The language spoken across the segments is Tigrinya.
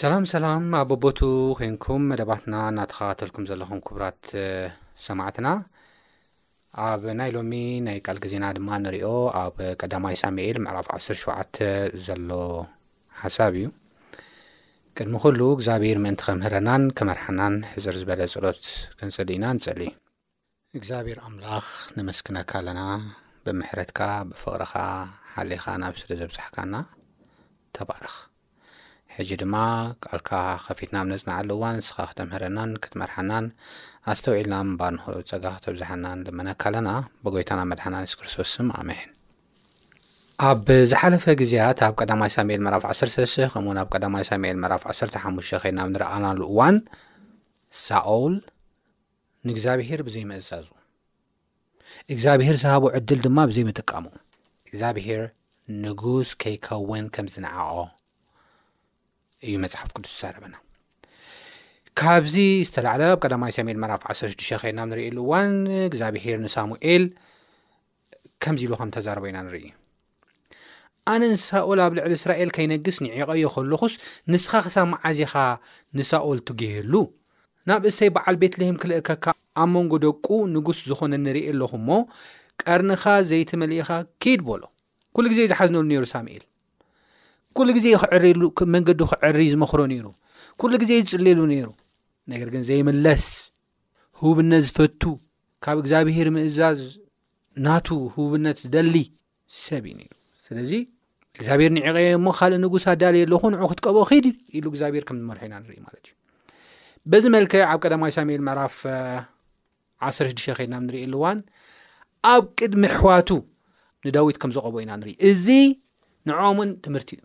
ሰላም ሰላም ኣብ በቦቱ ኮንኩም መደባትና እናተኸታተልኩም ዘለኹም ክቡራት ሰማዕትና ኣብ ናይ ሎሚ ናይ ቃል ግዜና ድማ ንሪኦ ኣብ ቀዳማይ ሳሙኤል ምዕራፍ 17 ዘሎ ሓሳብ እዩ ቅድሚ ኩሉ እግዚኣብሔር ምእንቲ ከምህረናን ከመርሓናን ሕፅር ዝበለ ጸሎት ክንጽሊ ኢና ንጸሊ እግዚኣብሔር ኣምላኽ ነመስግነካ ኣለና ብምሕረትካ ብፍቕርኻ ሓሊኻ ናብ ስለ ዘብዛሕካና ተባረኽ ሕጂ ድማ ቃልካ ከፊትና ብ ነጽናዓሉ እዋን ንስኻ ክተምህረናን ክትመርሓናን ኣስተውዒልና ምንባር ንኽእል ጸጋ ክተብዝሓና ንልመነካ ኣለና ብጎይታና መድሓና የሱስ ክርስቶስ ስም ኣሜን ኣብ ዝሓለፈ ግዜያት ኣብ ቀዳማይ ሳሙኤል ምዕራፍ 16 ከምኡውን ኣብ ቀዳማይ ሳሙኤል ምዕራፍ 15 ከይናብ ንረኣናሉ እዋን ሳኦል ንእግዚኣብሄር ብዘይምእዛዙ፣ እግዚኣብሄር ዝሃቦ ዕድል ድማ ብዘይምጥቃሙ፣ እግዚኣብሄር ንጉስ ከይከውን ከም ዝነዓቖ እዩ መጽሓፍ ቅዱስ ዝዛረበና። ካብዚ ዝተላዕለ ኣብ ቀዳማይ ሳሙኤል ምዕራፍ 16 ከይና ንርእየሉ እዋን እግዚኣብሄር ንሳሙኤል ከምዚ ኢሉ ከም ተዛረቦ ኢና ንርኢ ኣነ ንሳኦል ኣብ ልዕሊ እስራኤል ከይነግስ ንዒቐዮ ከለኹስ ንስኻ ክሳብ መዓዝ ኢኻ ንሳኦል ትግህሉ ናብ እሰይ በዓል ቤትልሄም ክልእከካ ኣብ መንጎ ደቁ ንጉስ ዝኾነ ንርኢ ኣለኹ እሞ ቀርንኻ ዘይቲ መልኢኻ ኪድ በሎ ኩሉ ግዜ ዝሓዝነሉ ነይሩ ሳሙኤል ኩሉ ግዜ ክዕርሉ መንገዲ ክዕሪ ዝመኽሮ ነይሩ ኩሉ ግዜ ዝፅልሉ ነይሩ ነገር ግን ዘይምለስ ህቡብነት ዝፈቱ ካብ እግዚኣብሄር ምእዛዝ ናቱ ህቡብነት ዝደሊ ሰብ እዩ ነይሩ ስለዚ እግዚኣብሄር ንዕቀየ እሞ ካልእ ንጉስ ኣዳልየ ኣለኹ ንዑ ክትቀብኦ ክድ ኢሉ እግዚኣብሄር ከም ዝመርሑ ኢና ንርኢ ማለት እዩ በዚ መልክዕ ኣብ ቀዳማይ ሳሙኤል ምዕራፍ 16 ከድና ንርኢ ኣለዋን ኣብ ቅድሚ ኣሕዋቱ ንዳዊት ከም ዘቐቦ ኢና ንርኢ እዚ ንዖምን ትምህርቲ እዩ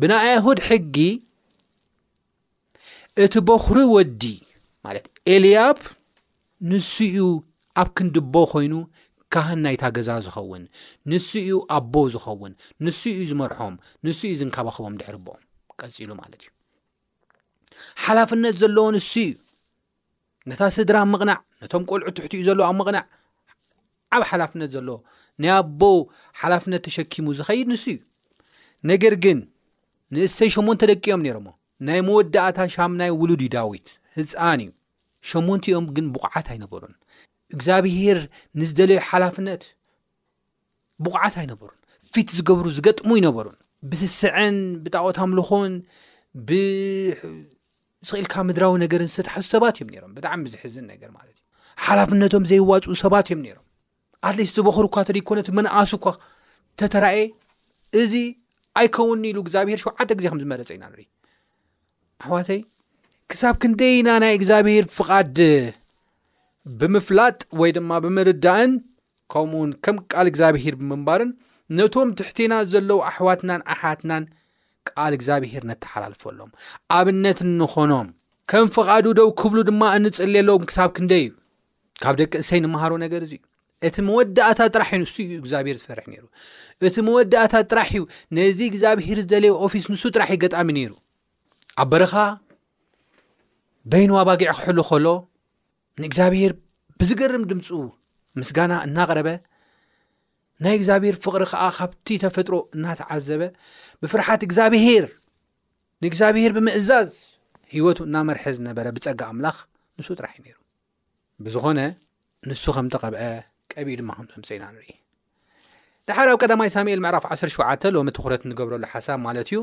ብናይ ኣይሁድ ሕጊ እቲ በዅሪ ወዲ ማለት ኤልያብ ንሱ እዩ ኣብ ክንዲ ኣቦ ኮይኑ ካህን ናይታ ገዛ ዝኸውን ንሱ እዩ ኣቦ ዝኸውን ንሱ እዩ ዝመርሖም ንሱ እዩ ዝንከባኸቦም ድሕሪ ቦኦም ቀፂሉ ማለት እዩ ሓላፍነት ዘለዎ ንሱ እዩ ነታ ስድራ ምቕናዕ ነቶም ቆልዑ ትሕቲኡ ዘሎ ኣብ ምቕናዕ ዓብ ሓላፍነት ዘሎ ናይ ኣቦ ሓላፍነት ተሸኪሙ ዝኸይድ ንሱ እዩ ነገር ግን ንእሰይ ሸሞንተ ደቂ እዮም ነይሮሞ ናይ መወዳእታ ሻምናይ ውሉድ እዩ ዳዊት ህፃን እዩ ሸሞንቲ እዮም ግን ብቑዓት ኣይነበሩን እግዚኣብሄር ንዝደለዩ ሓላፍነት ብቑዓት ኣይነበሩን ፊት ዝገብሩ ዝገጥሙ ይነበሩን ብስስዐን ብጣዖት ኣምልኾን ስቕ ኢልካ ምድራዊ ነገርን ዝተታሓዙ ሰባት እዮም ነሮም ብጣዕሚ ዝሕዝን ነገር ማለት እዩ ሓላፍነቶም ዘይዋፅኡ ሰባት እዮም ነሮም ኣትሊስት ዝበክሩ እኳ ተደይኮነት መንኣሱ እኳ ተተራእየ እዚ ኣይከውንኒ ኢሉ እግዚኣብሄር ሸውዓተ ግዜ ከም ዝመረፀ ኢና ንርኢ ኣሕዋተይ ክሳብ ክንደይ ኢና ናይ እግዚኣብሄር ፍቓድ ብምፍላጥ ወይ ድማ ብምርዳእን ከምኡውን ከም ቃል እግዚኣብሄር ብምንባርን ነቶም ትሕቴና ዘለዉ ኣሕዋትናን ኣሓትናን ቃል እግዚኣብሄር ነተሓላልፈሎም ኣብነት እንኾኖም ከም ፍቓዱ ደው ክብሉ ድማ እንጽልየሎም ክሳብ ክንደይ እዩ ካብ ደቂ እሰይ ንመሃሮ ነገር እዙ እዩ እቲ መወዳእታ ጥራሕ እዩ ንሱ እዩ እግዚኣብሄር ዝፈርሕ ነይሩ እቲ መወዳእታ ጥራሕ እዩ ነዚ እግዚኣብሄር ዝደለየ ኦፊስ ንሱ ጥራሕ እዩ ገጣሚ ነይሩ ኣብ በረኻ በይኑ ኣባጊዕ ክሕሉ ከሎ ንእግዚኣብሄር ብዝገርም ድምፁ ምስጋና እናቕረበ ናይ እግዚኣብሄር ፍቕሪ ከዓ ካብቲ ተፈጥሮ እናተዓዘበ ብፍርሓት እግዚኣብሄር ንእግዚኣብሄር ብምእዛዝ ህይወቱ እናመርሐ ዝነበረ ብፀጋ ኣምላኽ ንሱ ጥራሕ እዩ ነይሩ ብዝኾነ ንሱ ከም ተቐብአ ቀቢኡ ድማ ከም ዘምፀ ኢና ንርኢ ድሓር ኣብ ቀዳማይ ሳሙኤል ምዕራፍ 17 ሎሚ ትኩረት ንገብረሉ ሓሳብ ማለት እዩ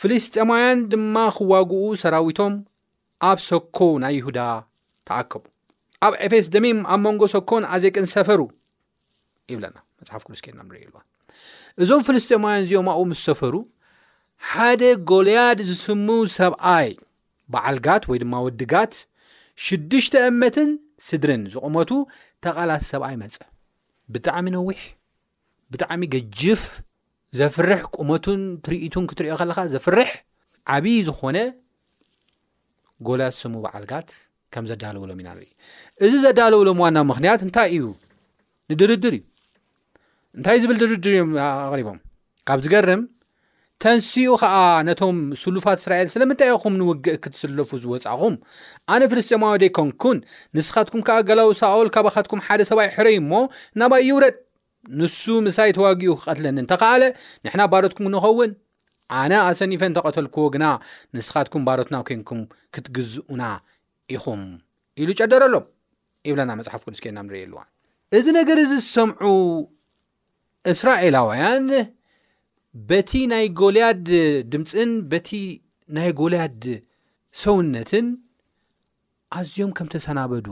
ፍልስጥማውያን ድማ ክዋግኡ ሰራዊቶም ኣብ ሰኮ ናይ ይሁዳ ተኣከቡ ኣብ ኤፌስ ደሚም ኣብ መንጎ ሰኮን ኣዜቅን ሰፈሩ ይብለና መፅሓፍ ቅዱስ ኬና ንሪኦ ኣለዋ እዞም ፍልስጤማውያን እዚኦም ኣብኡ ምስ ሰፈሩ ሓደ ጎልያድ ዝስሙ ሰብኣይ በዓል ጋት ወይ ድማ ወዲ ጋት ሽዱሽተ እመትን ስድርን ዝቑመቱ ተቓላሲ ሰብኣይ መፀ ብጣዕሚ ነዊሕ ብጣዕሚ ገጅፍ ዘፍርሕ ቁመቱን ትርኢቱን ክትሪኦ ከለኻ ዘፍርሕ ዓብዪ ዝኾነ ጎላት ስሙ በዓል ጋት ከም ዘዳለውሎም ኢና ንርኢ እዚ ዘዳለውሎም ዋና ምክንያት እንታይ እዩ ንድርድር እዩ እንታይ ዝብል ድርድር እዮም ኣቕሪቦም ካብ ዝገርም ተንሲኡ ኸኣ ነቶም ስሉፋት እስራኤል ስለምንታይ ኢኹም ንውግእ ክትስለፉ ዝወጻኹም? ኣነ ፍልስጤማዊ ደይኮንኩን፣ ንስኻትኩም ከኣ ገላዉ ሳኦል ካባኻትኩም ሓደ ሰብኣይ ሕረዩ እሞ ናባይ ይውረድ፣ ንሱ ምሳይ ተዋጊኡ ክቐትለኒ እንተ ኸኣለ ንሕና ባሮትኩም ክንኸውን፣ ኣነ ኣሰኒፈ እንተ ቐተልክዎ ግና ንስኻትኩም ባሮትና ኴንኩም ክትግዝኡና ኢኹም ኢሉ ጨደረሎም ይብለና መጽሓፍ ቅዱስ ኴንና ንርእየሉ እዋን። እዚ ነገር እዚ ዝሰምዑ እስራኤላውያን በቲ ናይ ጎልያድ ድምፅን በቲ ናይ ጎልያድ ሰውነትን ኣዝዮም ከም ተሰናበዱ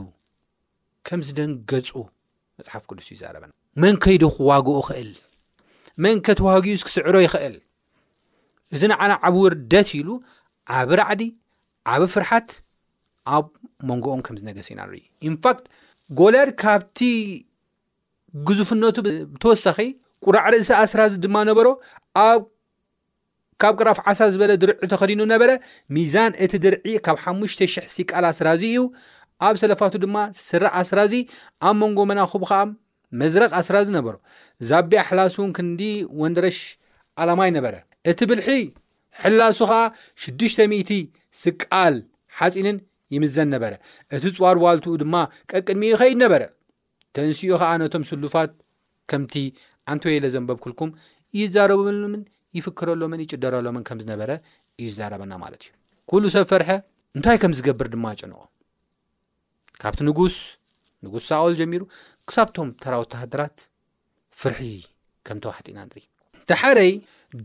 ከም ዝደንገፁ መፅሓፍ ቅዱስ ይዛረበና መን ከይዶ ክዋግኦ ኽእል መን ከተዋግኡስ ክስዕሮ ይኽእል እዚ ንዓና ዓብ ውርደት ኢሉ ዓብ ራዕዲ ዓብ ፍርሓት ኣብ መንጎኦም ከም ዝነገስ ኢና ንርኢ ኢንፋክት ጎልያድ ካብቲ ግዙፍነቱ ብተወሳኺ ቁራዕ ርእሲ ኣስራዚ ድማ ነበሮ ኣብ ካብ ቅራፍ ዓሳ ዝበለ ድርዒ ተኸዲኑ ነበረ ሚዛን እቲ ድርዒ ካብ ሓሙሽተ ሽሕ ሲቃል ኣስራዚ እዩ ኣብ ሰለፋቱ ድማ ስረ ኣስራዚ ኣብ መንጎ መናኹብ ከዓ መዝረቕ ኣስራዚ ነበሮ ዛቢያ ሕላሱ እውን ክንዲ ወንደረሽ ኣላማይ ነበረ እቲ ብልሒ ሕላሱ ከዓ ሽዱሽተ ሚእቲ ስቃል ሓፂንን ይምዘን ነበረ እቲ ፅዋር ዋልትኡ ድማ ቀቅድሚኡ ይኸይድ ነበረ ተንሲኡ ከኣ ነቶም ስሉፋት ከምቲ ዓንተወይ ኢለ ዘንበብኩልኩም ይዛረበሎምን ይፍክረሎምን ይጭደረሎምን ከም ዝነበረ እዩ ዝዛረበና ማለት እዩ ኩሉ ሰብ ፈርሐ እንታይ ከም ዝገብር ድማ ጨንቖ ካብቲ ንጉስ ንጉስ ሳኦል ጀሚሩ ክሳብቶም ተራ ወተሃደራት ፍርሒ ከም ተዋሕጢና ንርኢ ደሓረይ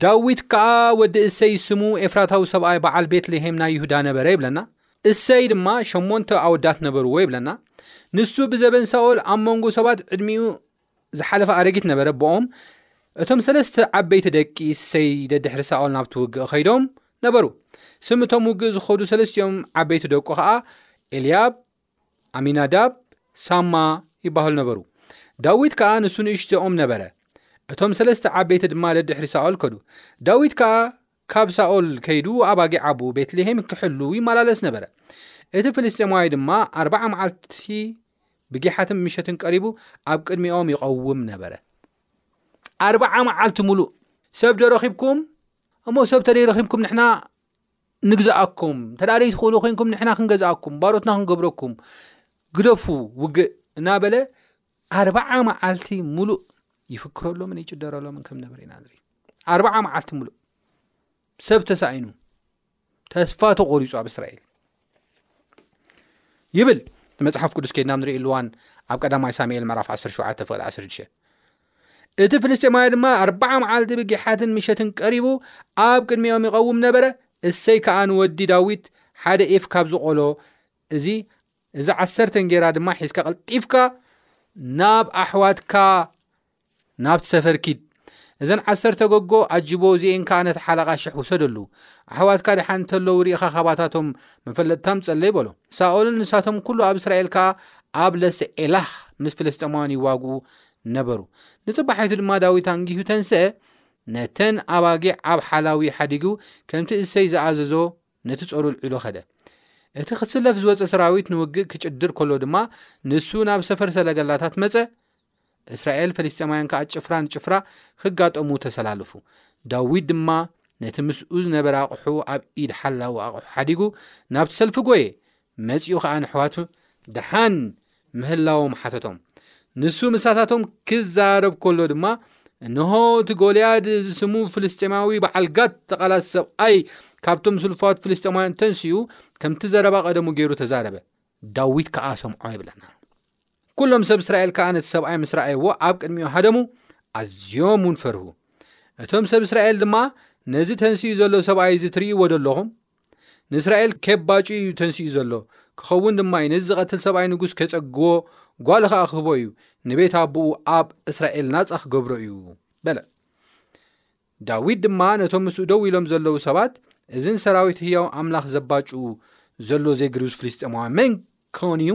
ዳዊት ከኣ ወዲ እሰይ ስሙ ኤፍራታዊ ሰብኣይ በዓል ቤት ልሄም ናይ ይሁዳ ነበረ ይብለና እሰይ ድማ ሸሞንተ ኣወዳት ነበርዎ ይብለና ንሱ ብዘበን ሳኦል ኣብ መንጎ ሰባት ዕድሚኡ ዝሓለፈ ኣረጊት ነበረ ቦኦም እቶም ሰለስተ ዓበይቲ ደቂ እሰይ ደድሕሪ ሳኦል ናብቲ ውግእ ኸይዶም ነበሩ ስም እቶም ውግእ ዝኸዱ ሰለስትኦም ዓበይቲ ደቁ ኸኣ ኤልያብ ኣሚናዳብ ሳማ ይባሃሉ ነበሩ። ዳዊት ከኣ ንሱ ንእሽቶኦም ነበረ። እቶም ሰለስተ ዓበይቲ ድማ ደድሕሪ ሳኦል ከዱ። ዳዊት ከኣ ካብ ሳኦል ከይዱ ኣባጊዕ ኣቡ ቤትልሄም ክሕሉ ይመላለስ ነበረ። እቲ ፍልስጤማዊ ድማ ኣርባዓ መዓልቲ ብጊሓትን ምሸትን ቀሪቡ ኣብ ቅድሚኦም ይቐውም ነበረ። ኣርባዓ መዓልቲ ሙሉእ ሰብ ዶ ረኺብኩም እሞ ሰብ ተደይ ረኺብኩም ንሕና ንግዛኣኩም እንተ ዘይትኽእሉ ኮንኩም ንሕና ክንገዛኣኩም ባሮትና ክንገብረኩም ግደፉ ውግእ እናበለ ኣርብዓ መዓልቲ ሙሉእ ይፍክረሎምን ይጭደረሎምን ከም ነበር ኢና ንርኢ ኣርብዓ መዓልቲ ሙሉእ ሰብ ተሳኢኑ ተስፋ ተቖሪፁ ኣብ እስራኤል ይብል መፅሓፍ ቅዱስ ከድና ንርእሉ እዋን ኣብ ቀዳማይ ሳሙኤል ምዕራፍ 17 ፍቅዲ 16 እቲ ፍልስጤማዊ ድማ ኣርባዓ መዓልቲ ብጊሓትን ምሸትን ቀሪቡ ኣብ ቅድሚኦም ይቐውም ነበረ እሰይ ከዓ ንወዲ ዳዊት ሓደ ኢፍ ካብ ዝቆሎ እዚ እዚ ዓሰርተ እንጌራ ድማ ሒዝካ ቀልጢፍካ ናብ ኣሕዋትካ ናብቲ ሰፈር ኪድ እዘን ዓሰርተ ጎጎ ኣጅቦ እዚኤን ከኣ ነቲ ሓለቓ ሽሕ ውሰደሉ ኣሕዋትካ ደሓን እንተለዉ ርኢኻ ካባታቶም መፈለጥታ ምጸለይ በሎ። ሳኦልን ንሳቶም ኩሉ ኣብ እስራኤል ከኣ ኣብ ለስዔላህ ምስ ፍልስጤማውያን ይዋግኡ ነበሩ። ንጽባሒቱ ድማ ዳዊት ኣንጊሁ ተንስኤ፣ ነተን ኣባጊዕ ኣብ ሓላዊ ሓዲጉ ከምቲ እሴይ ዝኣዘዞ ነቲ ጾሩ ኣልዒሉ ከደ። እቲ ክስለፍ ዝወጸ ሰራዊት ንውግእ ክጭድር ከሎ ድማ ንሱ ናብ ሰፈር ሰለገላታት መጸ፣ እስራኤል ፈሊስጤማውያን ከኣ ጭፍራ ንጭፍራ ክጋጠሙ ተሰላልፉ። ዳዊት ድማ ነቲ ምስኡ ዝነበረ ኣቕሑ ኣብ ኢድ ሓላዊ ኣቕሑ ሓዲጉ ናብቲ ሰልፊ ጎየ። መጺኡ ከኣ ንኣሕዋቱ ደሓን ምህላዎም ሓተቶም። ንሱ ምሳታቶም ክዛረብ ከሎ ድማ እንሆ እቲ ጎልያድ ዝስሙ ፍልስጤማዊ በዓል ጋት ተቓላሲ ሰብኣይ ካብቶም ስልፋት ፍልስጤማውያን ተንሲኡ ከምቲ ዘረባ ቀደሙ ገይሩ ተዛረበ። ዳዊት ከኣ ሰምዖ ይብለና። ኵሎም ሰብ እስራኤል ከኣ ነቲ ሰብኣይ ምስ ረኣይዎ ኣብ ቅድሚኡ ሃደሙ፣ ኣዝዮም እውን ፈርሁ። እቶም ሰብ እስራኤል ድማ ነዚ ተንሲኡ ዘሎ ሰብኣይ እዚ ትርእይዎ ዶ ኣለኹም? ንእስራኤል ኬባጩ እዩ ተንሲኡ ዘሎ፣ ክኸውን ድማ እዩ፣ ነዚ ዝቐትል ሰብኣይ ንጉስ ኬጸግዎ፣ ጓሉ ኸኣ ክህቦ እዩ፣ ንቤት ኣቦኡ ኣብ እስራኤል ናጻ ክገብሮ እዩ በለ። ዳዊት ድማ ነቶም ምስኡ ደው ኢሎም ዘለዉ ሰባት እዚ ንሰራዊት ህያው ኣምላኽ ዘባጩ ዘሎ ዘይግርዝ ፍልስጤማዊ መን ክኸውን እዩ?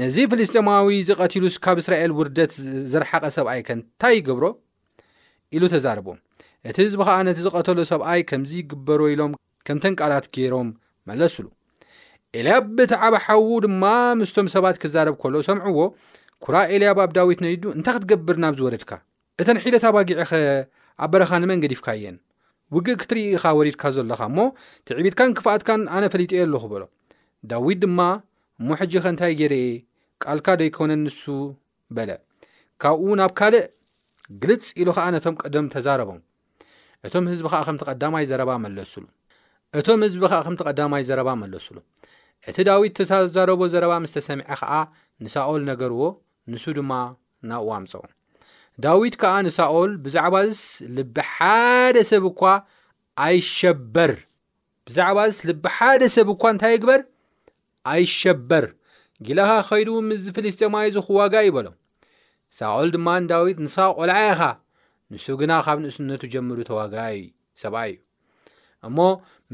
ነዚ ፍልስጤማዊ ዝቐትሉስ ካብ እስራኤል ውርደት ዝረሓቐ ሰብኣይ ከ እንታይ ይገብሮ ኢሉ ተዛረቦም እቲ ህዝቢ ከዓ ነቲ ዝቐተሎ ሰብኣይ ከምዚ ይግበሮ ኢሎም ከምተን ቃላት ገይሮም መለሱሉ ኤልያብ ብተዓበ ሓዉ ድማ ምስቶም ሰባት ክዛረብ ከሎ ሰምዕዎ ኩራ ኤልያብ ኣብ ዳዊት ነይዱ እንታይ ክትገብር ናብ ዝወረድካ እተን ሒደት ኣባጊዕ'ኸ ኣብ በረኻ ንመን ገዲፍካየን? ውግእ ክትርኢ ኢኻ ወሪድካ ዘሎኻ እሞ፣ ትዕቢትካን ክፍኣትካን ኣነ ፈሊጠዮ ኣሎኹ በሎ። ዳዊት ድማ፣ እሞ ሕጂኸ እንታይ ጌረ'የ? ቃልካ ደይኰነን ንሱ? በለ። ካብኡ ናብ ካልእ ግልጽ ኢሉ ኸኣ ነቶም ቀደም ተዛረቦም። እቶም ህዝቢ ኸኣ ከምቲ ቀዳማይ ዘረባ መለሱሉ። እቶም ህዝቢ ኸኣ ከምቲ ቀዳማይ ዘረባ መለሱሉ። እቲ ዳዊት እተዛረቦ ዘረባ ምስ ተሰምዐ ኸኣ ንሳኦል ነገርዎ፣ ንሱ ድማ ናብኡ ኣምጽኦ። ዳዊት ከኣ ንሳኦል ብዛዕባዝስ ልቢ ሓደ ሰብ እኳ ኣይሸበር ብዛዕባዝስ ልቢ ሓደ ሰብ እኳ እንታይ ይግበር ኣይሸበር ጊላኻ ኸይዱ ምስ ፍልስጤማዊ ዝኽዋጋ እዩ በሎ ሳኦል ድማ ንዳዊት ንስኻ ቈልዓ ኢኻ ንሱ ግና ካብ ንእስነቱ ጀምሩ ተዋጋኢ ሰብኣይ እዩ እሞ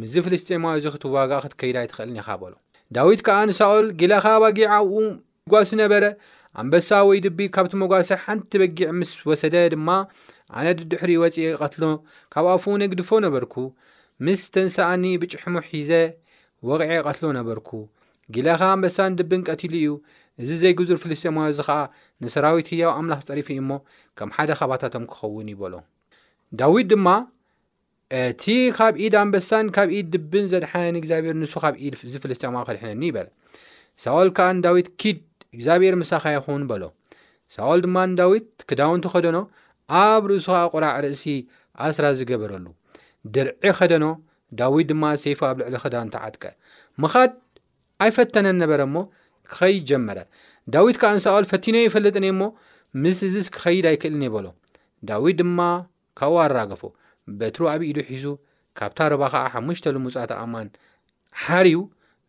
ምስዚ ፍልስጥኤማዊ እዚ ኽትዋጋእ ኽትከይድ ኣይትኽእልን ኢኻ በሎ። ዳዊት ከኣ ንሳኦል፣ ጊላኻ ኣባጊዕ ኣብኡ ይጓሲ ነበረ፣ ኣንበሳ ወይ ድቢ ካብቲ መጓሰ ሓንቲ በጊዕ ምስ ወሰደ ድማ፣ ኣነ ድድሕሪኡ ወጺኤ እቐትሎ፣ ካብ ኣፉውን እግድፎ ነበርኩ፣ ምስ ተንስኣኒ ብጭሕሙ ሒዘ ወቒዐ እቐትሎ ነበርኩ። ጊላኻ ኣንበሳን ድብን ቀቲሉ እዩ፣ እዚ ዘይግዙር ፍልስጥኤማዊ እዚ ኸኣ ንሰራዊት ህያው ኣምላኽ ጸሪፉ እዩ እሞ፣ ከም ሓደ ኻባታቶም ኪኸውን እዩ በሎ። ዳዊት ድማ እቲ ኻብ ኢድ ኣንበሳን ካብ ኢድ ድብን ዘድሓነኒ እግዚኣብሄር ንሱ ኻብ ኢድ ዝፍልስጥኤማዊ ከድሕነኒ እዩ በለ። ሳኦል ከኣ ንዳዊት ኪድ እግዚኣብሄር ምሳኻ ይኹን በሎ። ሳኦል ድማ ንዳዊት ክዳውንቱ ኸደኖ ኣብ ርእሱ ኸኣ ቁራዕ ርእሲ ኣስራዚ ገበረሉ። ድርዒ ኸደኖ ዳዊት ድማ ሰይፉ ኣብ ልዕሊ ኽዳኑ ተዓጥቀ። ምኻድ ኣይፈተነን ነበረ እሞ ክኸይድ ጀመረ። ዳዊት ከኣ ንሳኦል ፈቲነዮ ኣይፈልጥን እየ እሞ ምስ እዝስ ክኸይድ ኣይክእልን እየ በሎ። ዳዊት ድማ ካብኡ ኣራገፎ። በትሩ ኣብ ኢዱ ሒዙ፣ ካብታ ሩባ ኸኣ ሓሙሽተ ልሙጻት ኣእማን ሓርዩ፣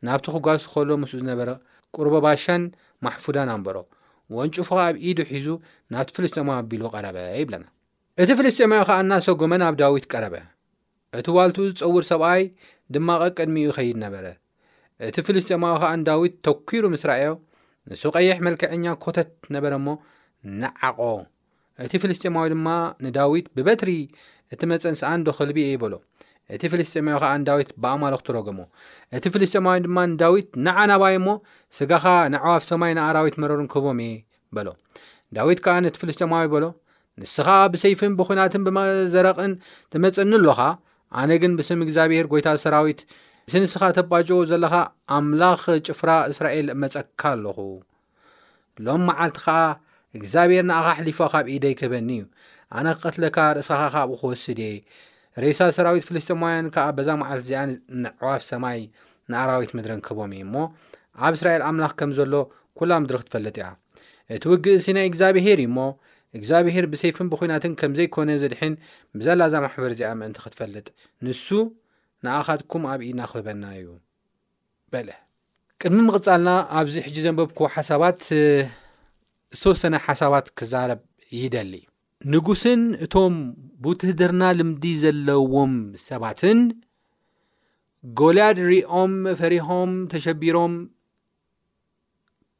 ናብቲ ክጓሱ ከሎ ምስኡ ዝነበረ ቁርቦ ባሻን ማሕፉዳን ኣንበሮ። ወንጭፉ ኸኣ ኣብ ኢዱ ሒዙ ናብቲ ፍልስጤማዊ ኣቢሉ ቀረበ ይብለና። እቲ ፍልስጤማዊ ኸኣ እናሰጎመ ናብ ዳዊት ቀረበ። እቲ ዋልትኡ ዝጸውር ሰብኣይ ድማ ቀቅድሚኡ ይኸይድ ነበረ። እቲ ፍልስጤማዊ ኸኣ ንዳዊት ተኲሩ ምስ ረኣዮ፣ ንሱ ቀይሕ መልክዐኛ ኮተት ነበረ እሞ፣ ነዓቖ። እቲ ፍልስጤማዊ ድማ ንዳዊት ብበትሪ እቲ መጸንስኣ እንዶ ኽልቢ እየ በሎ እቲ ፍልስጤማዊ ኸዓ ንዳዊት ብኣማልኽቱ ረገሞ እቲ ፍልስጤማዊ ድማ ንዳዊት ንዓ ናባይ እሞ ስጋኻ ንኣዕዋፍ ሰማይ ንኣራዊት መረሩን ክህቦም እየ በሎ ዳዊት ከዓ ነቲ ፍልስጤማዊ በሎ ንስኻ ብሰይፍን ብኹናትን ብመዘረቕን ትመጸኒ ኣሎኻ ኣነ ግን ብስም እግዚኣብሔር ጎይታ ሰራዊት እቲ ንስኻ ተባጆ ዘለኻ ኣምላኽ ጭፍራ እስራኤል እመጸካ ኣለኹ ሎም መዓልቲ ኸኣ እግዚኣብሔር ንኣኻ ኣሕሊፎ ኻብ ኢደይ ክህበኒ እዩ ኣነ ክቐትለካ ርእሳኻ ካብኡ ክወስድ እየ ሬሳ ሰራዊት ፍልስጥማውያን ከኣ በዛ መዓልቲ እዚኣ ንኣዕዋፍ ሰማይ ንኣራዊት ምድረን ክህቦም እዩ እሞ ኣብ እስራኤል ኣምላኽ ከም ዘሎ ኩላ ምድሪ ክትፈልጥ እያ እቲ ውግእ እዚ ናይ እግዚኣብሄር እዩ እሞ እግዚኣብሄር ብሰይፍን ብኩናትን ከም ዘይኮነ ዘድሕን ብዘላ እዛ ማሕበር እዚኣ ምእንቲ ክትፈልጥ ንሱ ንኣኻትኩም ኣብ ኢድና ክህበና እዩ በለ። ቅድሚ ምቕጻልና ኣብዚ ሕጂ ዘንበብክዎ ሓሳባት ዝተወሰነ ሓሳባት ክዛረብ ይደሊ። ንጉስን እቶም ብውትህድርና ልምዲ ዘለዎም ሰባትን ጎልያድ ሪኦም ፈሪሆም ተሸቢሮም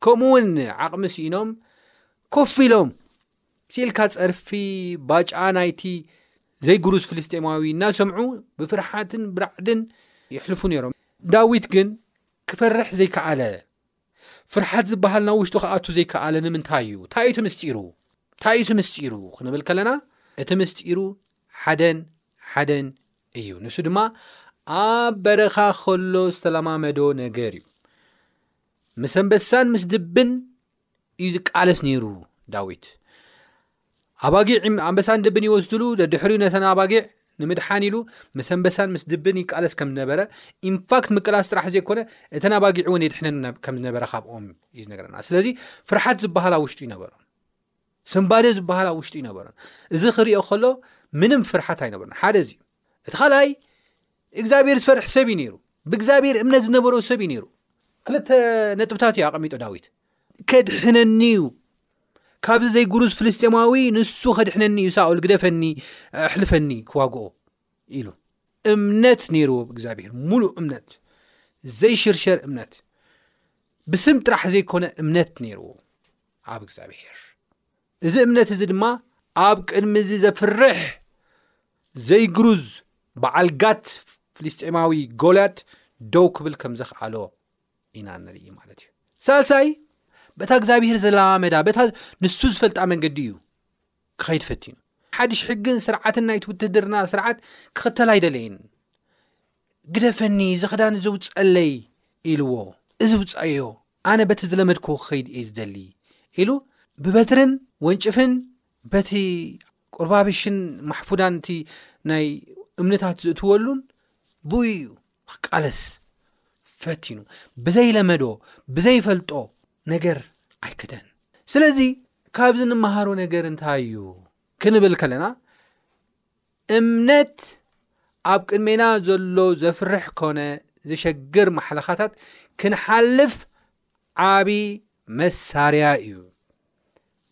ከምኡ ውን ዓቕሚ ስኢኖም ኮፍ ኢሎም ሲኢልካ ጸርፊ ባጫ ናይቲ ዘይግሩዝ ፍልስጤማዊ እናሰምዑ ብፍርሓትን ብራዕድን ይሕልፉ ነይሮም ዳዊት ግን ክፈርሕ ዘይከኣለ ፍርሓት ዝበሃል ናብ ውሽጡ ክኣቱ ዘይከኣለ ንምንታይ እዩ እንታይ እዩ ምስጢሩ እንታይ እዩ ምስጢሩ ክንብል ከለና እቲ ምስጢሩ ሓደን ሓደን እዩ። ንሱ ድማ ኣብ በረኻ ከሎ ዝተለማመዶ ነገር እዩ። ምስ ኣንበሳን ምስ ድብን እዩ ዝቃለስ ነይሩ ዳዊት። ኣባጊዕ ኣንበሳን ድብን ይወስድሉ ደድሕሪኡ ነተን ኣባጊዕ ንምድሓን ኢሉ ምስ ኣንበሳን ምስ ድብን ይቃለስ ከም ዝነበረ ኢንፋክት ምቅላስ ጥራሕ ዘይኮነ እተን ኣባጊዕ እውን የድሕነን ከም ዝነበረ ካብኦም እዩ ዝነገረና። ስለዚ ፍርሓት ዝበሃላ ውሽጡ ይነበሮ። ስንባደ ዝበሃል ኣብ ውሽጡ ይነበረን እዚ ክሪኦ ከሎ ምንም ፍርሓት ኣይነበርና ሓደ እዚዩ እቲ ካልኣይ እግዚኣብሔር ዝፈርሒ ሰብ እዩ ነይሩ ብእግዚኣብሔር እምነት ዝነበሮ ሰብ እዩ ነይሩ ክልተ ነጥብታት እዩ ኣቐሚጦ ዳዊት ከድሕነኒ እዩ ካብዚ ዘይጉሩዝ ፍልስጢማዊ ንሱ ከድሕነኒ እዩ ሳኦል ግደፈኒ ኣሕልፈኒ ክዋግኦ ኢሉ እምነት ነይርዎ ብእግዚኣብሔር ሙሉእ እምነት ዘይሽርሸር እምነት ብስም ጥራሕ ዘይኮነ እምነት ነይርዎ ኣብ እግዚኣብሔር እዚ እምነት እዚ ድማ ኣብ ቅድሚ እዚ ዘፍርሕ ዘይግሩዝ በዓል ጋት ፍልስጤማዊ ጎልያት ደው ክብል ከም ዘኽኣሎ ኢና ንርኢ ማለት እዩ ሳልሳይ በታ እግዚኣብሄር ዘላመዳ በታ ንሱ ዝፈልጣ መንገዲ እዩ ክኸይድ ፈትኑ ሓድሽ ሕግን ስርዓትን ናይቲ ውትህድርና ስርዓት ክኽተል ኣይደለየን ግደፈኒ እዚ ክዳን እዚ ውፀለይ ኢልዎ እዚ ውፃዮ ኣነ በቲ ዝለመድኩ ክኸይድ እየ ዝደሊ ኢሉ ብበትርን ወንጭፍን በቲ ቁርባብሽን ማሕፉዳን እቲ ናይ እምነታት ዝእትወሉን ብኡ እዩ ክቃለስ ፈቲኑ ብዘይለመዶ ብዘይፈልጦ ነገር ኣይክደን ስለዚ ካብዚ ንመሃሮ ነገር እንታይ እዩ ክንብል ከለና እምነት ኣብ ቅድሜና ዘሎ ዘፍርሕ ኮነ ዘሸግር ማሕለኻታት ክንሓልፍ ዓቢ መሳርያ እዩ።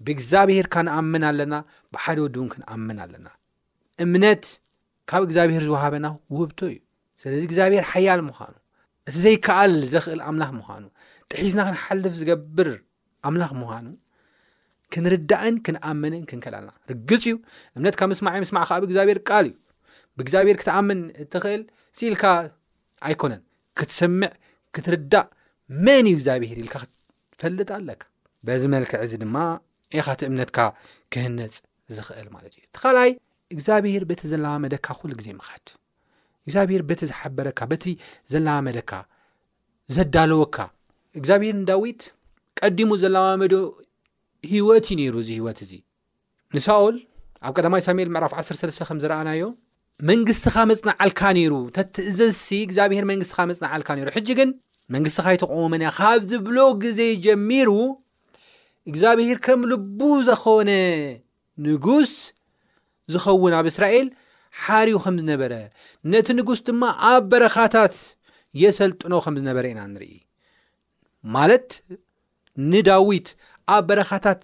ብእግዚኣብሄር ካንኣምን ኣለና፣ ብሓደ ወዲ እውን ክንኣምን ኣለና። እምነት ካብ እግዚኣብሄር ዝውሃበና ውህብቶ እዩ። ስለዚ እግዚኣብሄር ሓያል ምዃኑ እቲ ዘይከኣል ዘኽእል ኣምላኽ ምዃኑ ጥሒስና ክንሓልፍ ዝገብር ኣምላኽ ምዃኑ ክንርዳእን ክንኣምንን ክንከላልና ርግፅ እዩ እምነት ካብ ምስማዕ ምስማዕ ከዓ ብእግዚኣብሔር ቃል እዩ ብእግዚኣብሔር ክትኣምን እትኽእል ስኢልካ ኣይኮነን ክትሰምዕ ክትርዳእ መን እዩ እግዚኣብሄር ኢልካ ክትፈልጥ ኣለካ በዚ መልክዕ እዚ ድማ ኢኻቲ እምነትካ ክህነፅ ዝኽእል ማለት እዩ እቲ ካልኣይ እግዚኣብሄር በቲ ዘላማመደካ ኩሉ ግዜ ምኻድ እግዚኣብሄር በቲ ዝሓበረካ በቲ ዘላማመደካ ዘዳለወካ እግዚኣብሄር ንዳዊት ቀዲሙ ዘላማመዶ ህይወት እዩ ነይሩ እዚ ህይወት እዚ ንሳኦል ኣብ ቀዳማይ ሳሙኤል ምዕራፍ 13 ከም ዝረኣናዮ መንግስትኻ መፅናዓልካ ነይሩ ተትእዘዝሲ እግዚኣብሄር መንግስትኻ መፅናዓልካ ነይሩ ሕጂ ግን መንግስትኻ ይተቆመመን እያ ካብ ዝብሎ ግዜ ጀሚሩ እግዚኣብሄር ከም ልቡ ዘኾነ ንጉስ ዚኸውን ኣብ እስራኤል ሓርዩ ኸም ዝነበረ፣ ነቲ ንጉስ ድማ ኣብ በረኻታት የሰልጥኖ ኸም ዝነበረ ኢና ንርኢ። ማለት ንዳዊት ኣብ በረኻታት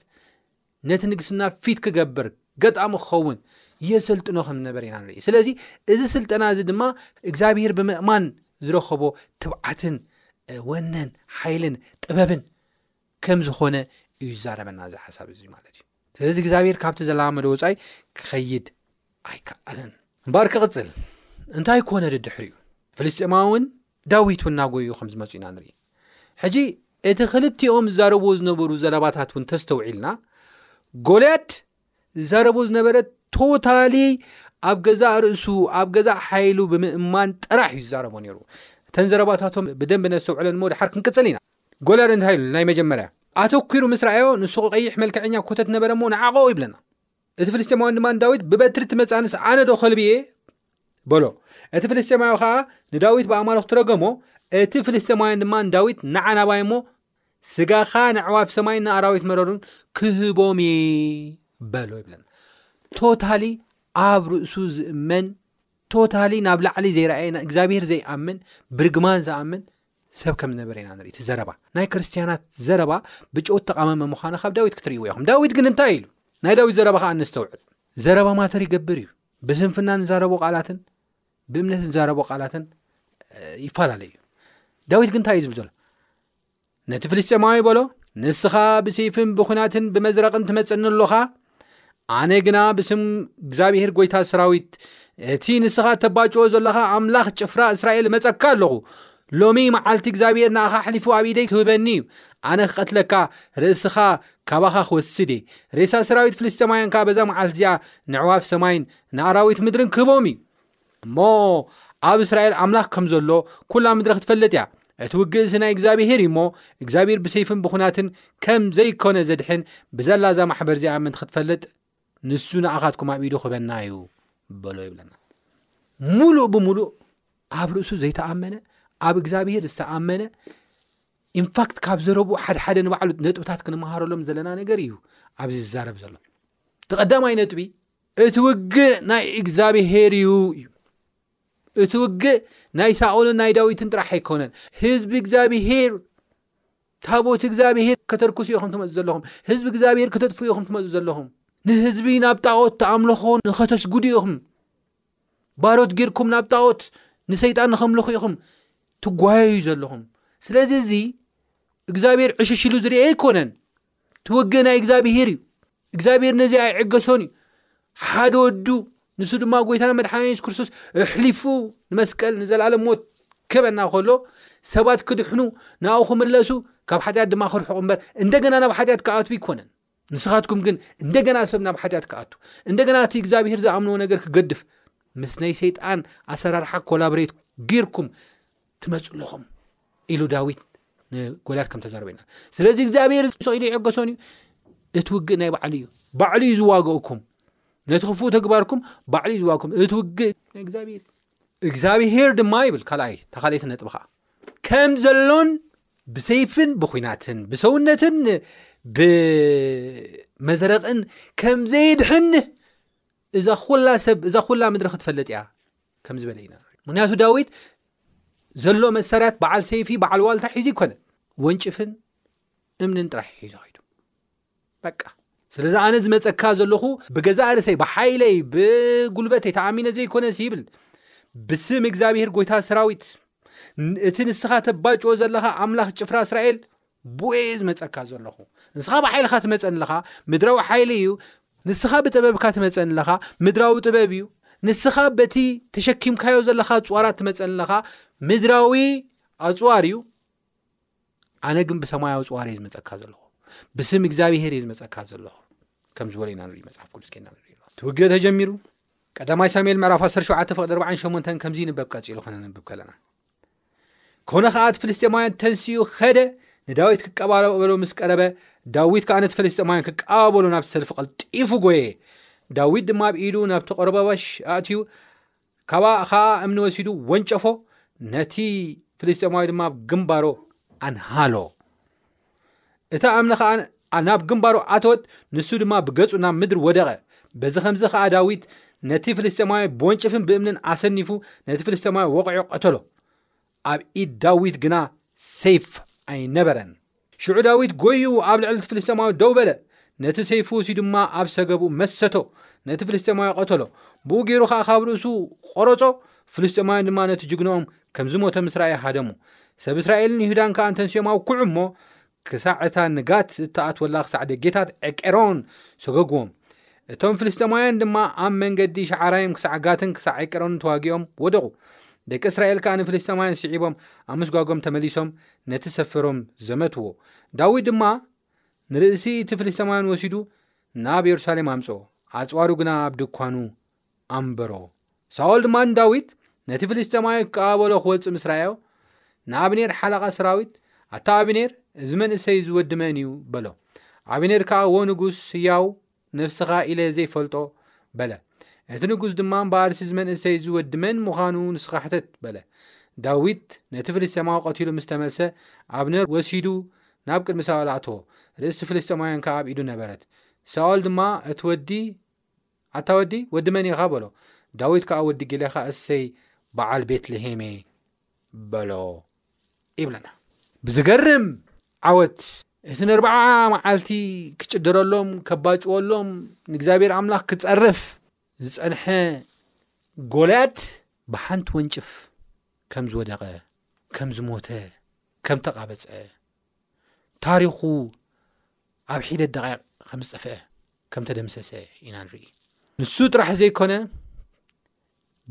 ነቲ ንግስና ፊት ክገብር ገጣሚ ክኸውን የሰልጥኖ ከም ዝነበረ ኢና ንርኢ ስለዚ እዚ ስልጠና እዚ ድማ እግዚኣብሄር ብምእማን ዝረኸቦ ትብዓትን ወነን ሓይልን ጥበብን ከም ዝኾነ እዩ ዝዛረበና እዚ ሓሳብ እዚ ማለት እዩ ስለዚ እግዚኣብሔር ካብቲ ዘላማመዶ ወፃኢ ክኸይድ ኣይከኣለን እምበኣር ክቕፅል እንታይ ኮነ ድድሕሪኡ ፍልስጤማውን ዳዊት እውን ናጎዩ ከም ዝመፁ ኢና ንርኢ ሕጂ እቲ ክልቲኦም ዝዛረብዎ ዝነበሩ ዘለባታት እውን ተስተውዒልና ጎልያድ ዝዛረቦ ዝነበረ ቶታሊ ኣብ ገዛእ ርእሱ ኣብ ገዛእ ሓይሉ ብምእማን ጥራሕ እዩ ዝዛረቦ ነይሩ እተን ዘረባታቶም ብደንብ ነስተውዕለን ሞ ድሓር ክንቅፅል ኢና ጎለር እንታይ ኢሉ? ናይ መጀመርያ ኣተኲሩ ምስ ረኣዮ፣ ንሱ ቀይሕ መልክዐኛ ኰተት ነበረ እሞ ነዓቖ ይብለና። እቲ ፍልስጤማዊ ድማ ንዳዊት ብበትሪ ትመጽኣንስ ኣነዶ ኸልቢ እየ? በሎ። እቲ ፍልስጤማዊ ኸኣ ንዳዊት ብኣማልኽቱ ረገሞ፣ እቲ ፍልስጤማውያን ድማ ንዳዊት ነዓ ናባይ እሞ ስጋኻ ነዕዋፍ ሰማይን ንኣራዊት መረሩን ክህቦም እየ በሎ ይብለና። ቶታሊ ኣብ ርእሱ ዝእመን ቶታሊ ናብ ላዕሊ ዘይረኣየ እግዚኣብሄር ዘይኣምን ብርግማን ዝኣምን ሰብ ከም ዝነበረ ኢና ንርኢ እቲ ዘረባ ናይ ክርስትያናት ዘረባ ብጨው ተቓመመ ምዃኑ ካብ ዳዊት ክትርእይዎ ኢኹም ዳዊት ግን እንታይ ኢሉ ናይ ዳዊት ዘረባ ከዓ እነስተውዕል ዘረባ ማተር ይገብር እዩ ብስንፍና ንዛረቦ ቃላትን ብእምነት ንዛረቦ ቃላትን ይፈላለዩ እዩ ዳዊት ግን እንታይ እዩ ዝብል ዘሎ ነቲ ፍልስጥማዊ በሎ ንስኻ ብሰይፍን ብኩናትን ብመዝረቕን ትመፅኒ ኣሎኻ ኣነ ግና ብስም እግዚኣብሄር ጐይታ ሰራዊት እቲ ንስኻ እተባጭዎ ዘለኻ ኣምላኽ ጭፍራ እስራኤል መጸካ ኣለኹ ሎሚ መዓልቲ እግዚኣብሄር ንኣኻ ኣሕሊፉ ኣብ ኢደይ ክህበኒ እዩ ኣነ ክቐትለካ ርእስኻ ካባኻ ክወስድ እየ ሬሳ ሰራዊት ፍልስጤማውያን ከዓ በዛ መዓልቲ እዚኣ ንዕዋፍ ሰማይን ንኣራዊት ምድርን ክህቦም እዩ እሞ ኣብ እስራኤል ኣምላኽ ከም ዘሎ ኩላ ምድሪ ክትፈልጥ እያ እቲ ውግእሲ ናይ እግዚኣብሄር እዩ እሞ እግዚኣብሄር ብሰይፍን ብኹናትን ከም ዘይኮነ ዘድሕን ብዘላ እዛ ማሕበር እዚኣ ምእንቲ ክትፈልጥ ንሱ ንኣኻትኩም ኣብ ኢዱ ክበና እዩ በሎ ይብለና ሙሉእ ብምሉእ ኣብ ርእሱ ዘይተኣመነ ኣብ እግዚኣብሄር ዝተኣመነ ኢንፋክት ካብ ዘረቡ ሓደሓደ ንባዕሉ ነጥብታት ክንምሃረሎም ዘለና ነገር እዩ ኣብዚ ዝዛረብ ዘሎ እቲ ቀዳማይ ነጥቢ እቲ ውግእ ናይ እግዚኣብሄር እዩ እዩ እቲ ውግእ ናይ ሳኦልን ናይ ዳዊትን ጥራሕ ኣይኮነን ህዝቢ እግዚኣብሄር ታቦት እግዚኣብሄር ከተርክሱ ኢኹም ትመፁ ዘለኹም ህዝቢ እግዚኣብሄር ክተጥፉ ኢኹም ትመፁ ዘለኹም ንህዝቢ ናብ ጣዖት ተኣምልኾ ንኸተስጉዱ ኢኹም ባሮት ጌርኩም ናብ ጣዖት ንሰይጣን ንኸምልኹ ኢኹም ትጓየዩ ዘለኹም ስለዚ እዚ እግዚኣብሄር ዕሽሽሉ ዝርአ ኣይኮነን እቲ ወገ ናይ እግዚኣብሄር እዩ እግዚኣብሄር ነዚ ኣይዕገሶን እዩ ሓደ ወዱ ንሱ ድማ ጎይታና መድሓና የሱስ ክርስቶስ ኣሕሊፉ ንመስቀል ንዘለኣለም ሞት ክበና ከሎ ሰባት ክድሕኑ ንኣኡ ክምለሱ ካብ ሓጢኣት ድማ ክርሕቑ እምበር እንደገና ናብ ሓጢኣት ክኣት ይኮነን ንስኻትኩም ግን እንደገና ሰብ ናብ ሓጢኣት ክኣቱ እንደገና እቲ እግዚኣብሄር ዝኣምንዎ ነገር ክገድፍ ምስ ናይ ሰይጣን ኣሰራርሓ ኮላብሬት ጌርኩም ትመጹ ኣለኹም ኢሉ ዳዊት ንጎልያድ ከም ተዛረበ ኢና ስለዚ እግዚኣብሔር ሰው ኢሉ ይዕገሶን እዩ እቲ ውግእ ናይ ባዕሉ እዩ ባዕሉ እዩ ዝዋገእኩም ነቲ ክፉእ ተግባርኩም ባዕሉ እዩ ዝዋግኩም እቲ ውግእ ናይ እግዚኣብሔር እግዚኣብሄር ድማ ይብል ካልኣይ ተካልይቲ ነጥቢ ከዓ ከም ዘሎን ብሰይፍን ብኩናትን ብሰውነትን ብመዘረቕን ከምዘይድሕን እዛ ኹላ ሰብ እዛ ኹላ ምድሪ ክትፈለጥ እያ ከም ዝበለ ኢና ምክንያቱ ዳዊት ዘሎ መሳርያት በዓል ሰይፊ በዓል ዋልታ ሒዙ ይኮነ ወንጭፍን እምንን ጥራሕ ሒዞ ኸይዱ በቃ ስለዚ ኣነ ዝመፀካ ዘለኹ ብገዛእ ርሰይ ብሓይለይ ብጉልበተይ ተኣሚነ ዘይኮነስ ይብል ብስም እግዚኣብሄር ጎይታ ሰራዊት እቲ ንስኻ ተባጭዎ ዘለኻ ኣምላኽ ጭፍራ እስራኤል ብኡየ እየ ዝመፀካ ዘለኹ ንስኻ ብሓይልኻ ትመፀን ኣለኻ ምድራዊ ሓይሊ እዩ ንስኻ ብጥበብካ ትመፀን ኣለኻ ምድራዊ ጥበብ እዩ ንስኻ በቲ ተሸኪምካዮ ዘለኻ ኣፅዋራት ትመፀን ኣለኻ ምድራዊ ኣፅዋር እዩ ኣነ ግን ብሰማያዊ ኣፅዋር እየ ዝመፀካ ዘለኹ ብስም እግዚኣብሄር እየ ዝመፀካ ዘለኹ ከም ዝበለ ኢና ንርኢ መፅሓፍ ቅዱስ ኬና ንርኢ እቲ ውግእ ተጀሚሩ ቀዳማይ ሳሙኤል ምዕራፍ 17 ፍቅዲ 48 ከምዚ ይንበብ ቀፂሉ ከነንብብ ከለና ኮነ ኸዓ እቲ ፍልስጤማውያን ተንሲኡ ኸደ ንዳዊት ክቀባበሎ ምስ ቀረበ ዳዊት ከዓ ነቲ ፈለስጢማውያን ክቀባበሎ ናብቲ ሰልፊ ቀልጢፉ ጎየ ዳዊት ድማ ኣብ ኢዱ ናብቲ ቆረባባሽ ኣእትዩ ካብኣ ከዓ እምኒ ወሲዱ ወንጨፎ ነቲ ፍልስጤማዊ ድማ ኣብ ግንባሮ ኣንሃሎ እቲ ኣምኒ ከኣ ናብ ግንባሩ ኣተወት፣ ንሱ ድማ ብገጹ ናብ ምድሪ ወደቐ። በዚ ኸምዚ ኸኣ ዳዊት ነቲ ፍልስጤማዊ ብወንጭፍን ብእምንን ኣሰኒፉ ነቲ ፍልስጤማዊ ወቒዑ ቐተሎ። ኣብ ኢድ ዳዊት ግና ሰይፍ ኣይነበረን። ሽዑ ዳዊት ጎዩ ኣብ ልዕሊ እቲ ፍልስጤማዊ ደው በለ፣ ነቲ ሰይፉ ውሲዱ ድማ ኣብ ሰገቡ መሰቶ፣ ነቲ ፍልስጤማዊ ቐተሎ። ብኡ ገይሩ ኸኣ ካብ ርእሱ ቖረጾ፣ ፍልስጤማውያን ድማ ነቲ ጅግንኦም ከም ዝሞተ ምስ ረኣየ ሃደሙ። ሰብ እስራኤልን ይሁዳን ከኣ እንተንሲኦም ኣውክዑ እሞ፣ ክሳዕ እታ ንጋት እትኣትወላ ክሳዕ ደጌታት ዔቄሮን ሰጐግዎም። እቶም ፍልስጥኤማውያን ድማ ኣብ መንገዲ ሸዓራይም ክሳዕ ጋትን ክሳዕ ዔቄሮንን ተዋጊኦም ወደቑ። ደቂ እስራኤል ከኣ ንፍልስጥኤማውያን ስዒቦም ኣብ ምስጓጎም ተመሊሶም ነቲ ሰፈሮም ዘመትዎ። ዳዊት ድማ ንርእሲ እቲ ፍልስጥኤማውያን ወሲዱ ናብ የሩሳሌም ኣምጽኦ፣ ኣጽዋሩ ግና ኣብ ድኳኑ ኣንበሮ። ሳኦል ድማ ንዳዊት ነቲ ፍልስጤማዊ ክቃባበሎ ክወጽእ ምስ ረኣዮ፣ ንኣብኔር ሓለቓ ሰራዊት፣ ኣታ ኣብኔር፣ እዚ መንእሰይ እዚ ወዲ መን እዩ? በሎ። ኣብኔር ከኣ እዎ ንጉስ፣ ህያው ነፍስኻ ኢለ ዘይፈልጦ፣ በለ። እቲ ንጉስ ድማ እምበኣርሲ እዚ መንእሰይ እዚ ወዲ መን ምዃኑ ንስኻ ሕተት፣ በለ። ዳዊት ነቲ ፍልስጤማዊ ቀቲሉ ምስ ተመልሰ፣ ኣብነር ወሲዱ ናብ ቅድሚ ሳኦል ኣእተዎ፣ ርእሲ ፍልስጤማውያን ከኣ ኣብ ኢዱ ነበረት። ሳኦል ድማ እቲ ወዲ፣ ኣታ ወዲ ወዲ መን ኢኻ በሎ። ዳዊት ከኣ ወዲ ጊሌኻ እሰይ በዓል ቤት ልሄምየ በሎ ይብለና። ብዝገርም ዓወት እቲ ነርብዓ መዓልቲ ክጭድረሎም ከባጭወሎም ንእግዚኣብሔር ኣምላኽ ክጸርፍ ዝጸንሐ ጎልያት ብሓንቲ ወንጭፍ ከም ዝወደቐ ከም ዝሞተ ከም ተቓበጸ ታሪኹ ኣብ ሒደት ደቓይቕ ከም ዝጠፍአ ከም ተደምሰሰ ኢና ንርኢ ንሱ ጥራሕ ዘይኮነ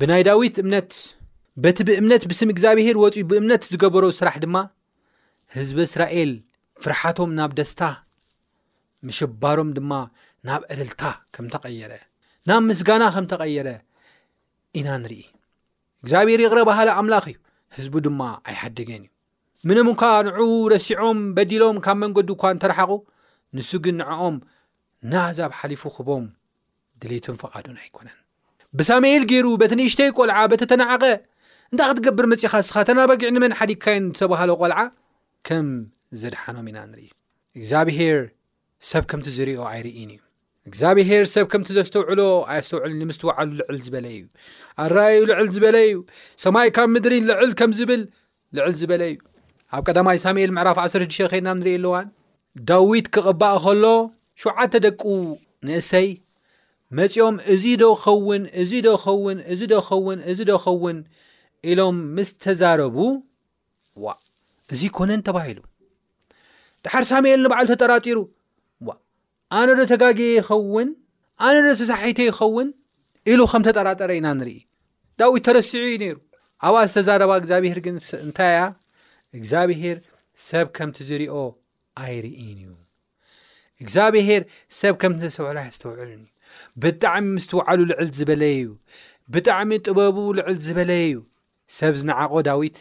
ብናይ ዳዊት እምነት በቲ ብእምነት ብስም እግዚኣብሄር ወፅዩ ብእምነት ዝገበሮ ስራሕ ድማ ህዝቢ እስራኤል ፍርሓቶም ናብ ደስታ ምሽባሮም ድማ ናብ ዕልልታ ከም ተቐየረ ናብ ምስጋና ከም ተቐየረ ኢና ንርኢ እግዚኣብሄር ይቕረ ባህሊ ኣምላኽ እዩ ህዝቡ ድማ ኣይሓደገን እዩ ምንም እኳ ንዕኡ ረሲዖም በዲሎም ካብ መንገዱ እኳ እንተረሓቑ ንሱ ግን ንዕኦም ንኣሕዛብ ሓሊፉ ክህቦም ድሌቱን ፍቓዱን ኣይኮነን። ብሳሙኤል ገይሩ በቲ ንእሽተይ ቆልዓ በቲ ተናዕቐ እንታይ ክትገብር መጺኻ እስኻ እተን ኣባጊዕ ንመን ሓዲግካየን ዝተባህሎ ቆልዓ ከም ዘድሓኖም ኢና ንርኢ። እግዚኣብሄር ሰብ ከምቲ ዝሪኦ ኣይርኢን እዩ እግዚኣብሄር ሰብ ከምቲ ዘስተውዕሎ ኣየስተውዕልን ንምስትውዓሉ ልዕል ዝበለ እዩ ኣረኣዩ ልዕል ዝበለ እዩ ሰማይ ካብ ምድሪ ልዕል ከም ዝብል ልዕል ዝበለ እዩ ኣብ ቀዳማይ ሳሙኤል ምዕራፍ 1ሸ ከይና ንሪኢ ኣለዋን ዳዊት ክቕባእ ከሎ ሸዓተ ደቁ ንእሰይ መፂኦም እዚ ዶ ኸውን እዚ ዶ ኸውን እዚ ዶ ኸውን እዚ ዶ ኸውን ኢሎም ምስ ተዛረቡ ዋእ እዚ ኮነን ተባሂሉ ድሓር ሳሙኤል ንባዕሉ ተጠራጢሩ ዋ ኣነዶ ተጋግየ ይኸውን ኣነዶ ተሳሒተ ይኸውን ኢሉ ከም ተጠራጠረ ኢና ንርኢ ዳዊት ተረሲዑ እዩ ነይሩ ኣብኣ ዝተዛረባ እግዚኣብሄር ግን እንታይ እያ እግዚኣብሄር ሰብ ከምቲ ዝርኦ ኣይርኢን እዩ እግዚኣብሄር ሰብ ከምቲ ዘስተውዕላ ኣስተውዕልን እዩ ብጣዕሚ ምስትውዓሉ ልዕል ዝበለየ እዩ ብጣዕሚ ጥበቡ ልዕል ዝበለየ እዩ ሰብ ዝነዓቖ ዳዊት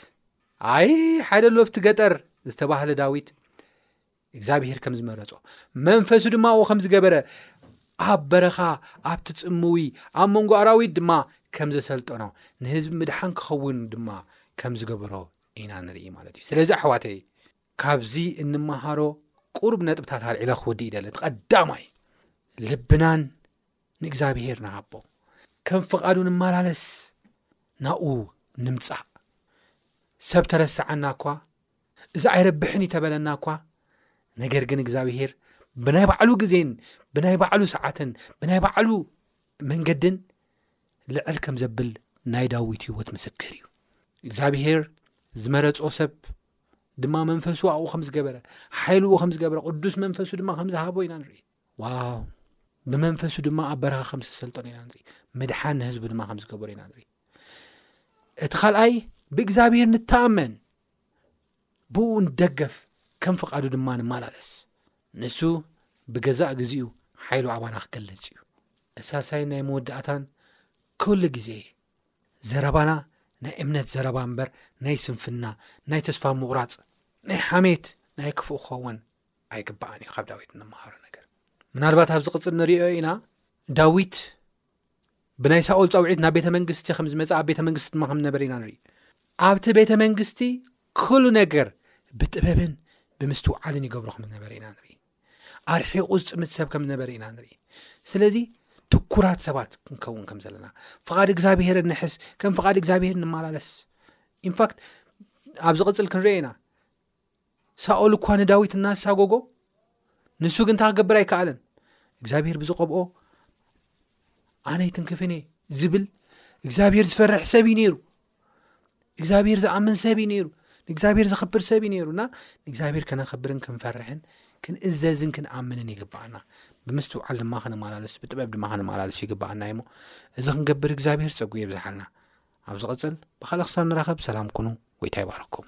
ኣይ ሓደ ሎብቲ ገጠር ዝተባህለ ዳዊት እግዚኣብሄር ከም ዝመረጾ መንፈሱ ድማ ኡ ከም ዝገበረ ኣብ በረኻ ኣብቲ ጽምዊ ኣብ መንጎ ኣራዊት ድማ ከም ዘሰልጠኖ ንህዝቢ ምድሓን ክኸውን ድማ ከም ዝገበሮ ኢና ንርኢ ማለት እዩ ስለዚ ኣሕዋተይ ካብዚ እንመሃሮ ቅሩብ ነጥብታት ኣልዒለ ክውድእ ይደለ ቲ ቀዳማይ ልብናን ንእግዚኣብሄር ንሃቦ ከም ፍቓዱ ንመላለስ ናኡ ንምጻእ ሰብ ተረስዓና እኳ እዚ ኣይረብሕን እዩ ተበለና እኳ ነገር ግን እግዚኣብሄር ብናይ ባዕሉ ግዜን ብናይ ባዕሉ ሰዓትን ብናይ ባዕሉ መንገድን ልዕል ከም ዘብል ናይ ዳዊት ህይወት ምስክር እዩ እግዚኣብሄር ዝመረጾ ሰብ ድማ መንፈሱ ኣኡ ከም ዝገበረ ሓይልዎ ከም ዝገበረ ቅዱስ መንፈሱ ድማ ከምዝሃቦ ኢና ንርኢ ዋው ብመንፈሱ ድማ ኣብ በረኻ ከም ዝተሰልጠኑ ኢና ንርኢ ምድሓን ንህዝቢ ድማ ከም ዝገበሩ ኢና ንርኢ እቲ ካልኣይ ብእግዚኣብሄር ንተኣመን ብኡ ንደገፍ ከም ፍቓዱ ድማ ንመላለስ ንሱ ብገዛእ ግዜኡ ሓይሉ ኣባና ክገልጽ እዩ እሳሳይ ናይ መወዳእታን ኩሉ ግዜ ዘረባና ናይ እምነት ዘረባ እምበር ናይ ስንፍና ናይ ተስፋ ምቑራጽ ናይ ሓሜት ናይ ክፉእ ክኸውን ኣይግባኣን እዩ ካብ ዳዊት እንመሃሮ ነገር ምናልባት ኣብ ዝቕፅል ንሪኦ ኢና ዳዊት ብናይ ሳኦል ፀውዒት ናብ ቤተ መንግስቲ ከም ዝመፅ ኣብ ቤተ መንግስቲ ድማ ከም ዝነበረ ኢና ንርኢ ኣብቲ ቤተ መንግስቲ ኩሉ ነገር ብጥበብን ብምስትውዓልን ይገብሮ ከም ዝነበረ ኢና ንርኢ ኣርሒቑ ዝጥምት ሰብ ከም ዝነበረ ኢና ንርኢ ስለዚ ትኩራት ሰባት ክንከውን ከም ዘለና ፍቓድ እግዚኣብሄር ንሕስ ከም ፍቓድ እግዚኣብሄር ንመላለስ ኢንፋክት ኣብ ዝቕፅል ክንርአ ኢና ሳኦል እኳ ንዳዊት እናሳጎጎ ንሱ ግን እንታ ክገብር ኣይከኣለን እግዚኣብሄር ብዝቐብኦ ኣነ ይትንክፍን እየ ዝብል እግዚኣብሄር ዝፈርሕ ሰብ እዩ ነይሩ እግዚኣብሄር ዝኣምን ሰብ እዩ ነይሩ ንእግዚኣብሄር ዘኽብር ሰብ እዩ ነይሩና ንእግዚኣብሄር ከነኽብርን ክንፈርሕን ክንእዘዝን ክንኣምንን ይግበኣና ብምስትውዓል ድማ ክንመላለስ ብጥበብ ድማ ክንመላለስ ይግበኣና እዩሞ እዚ ክንገብር እግዚኣብሄር ፀጉ የብዝሓልና ኣብ ዝቕፅል ብካልእ ክሳብ ንራኸብ ሰላም ኩኑ ወይታ ይባረኩም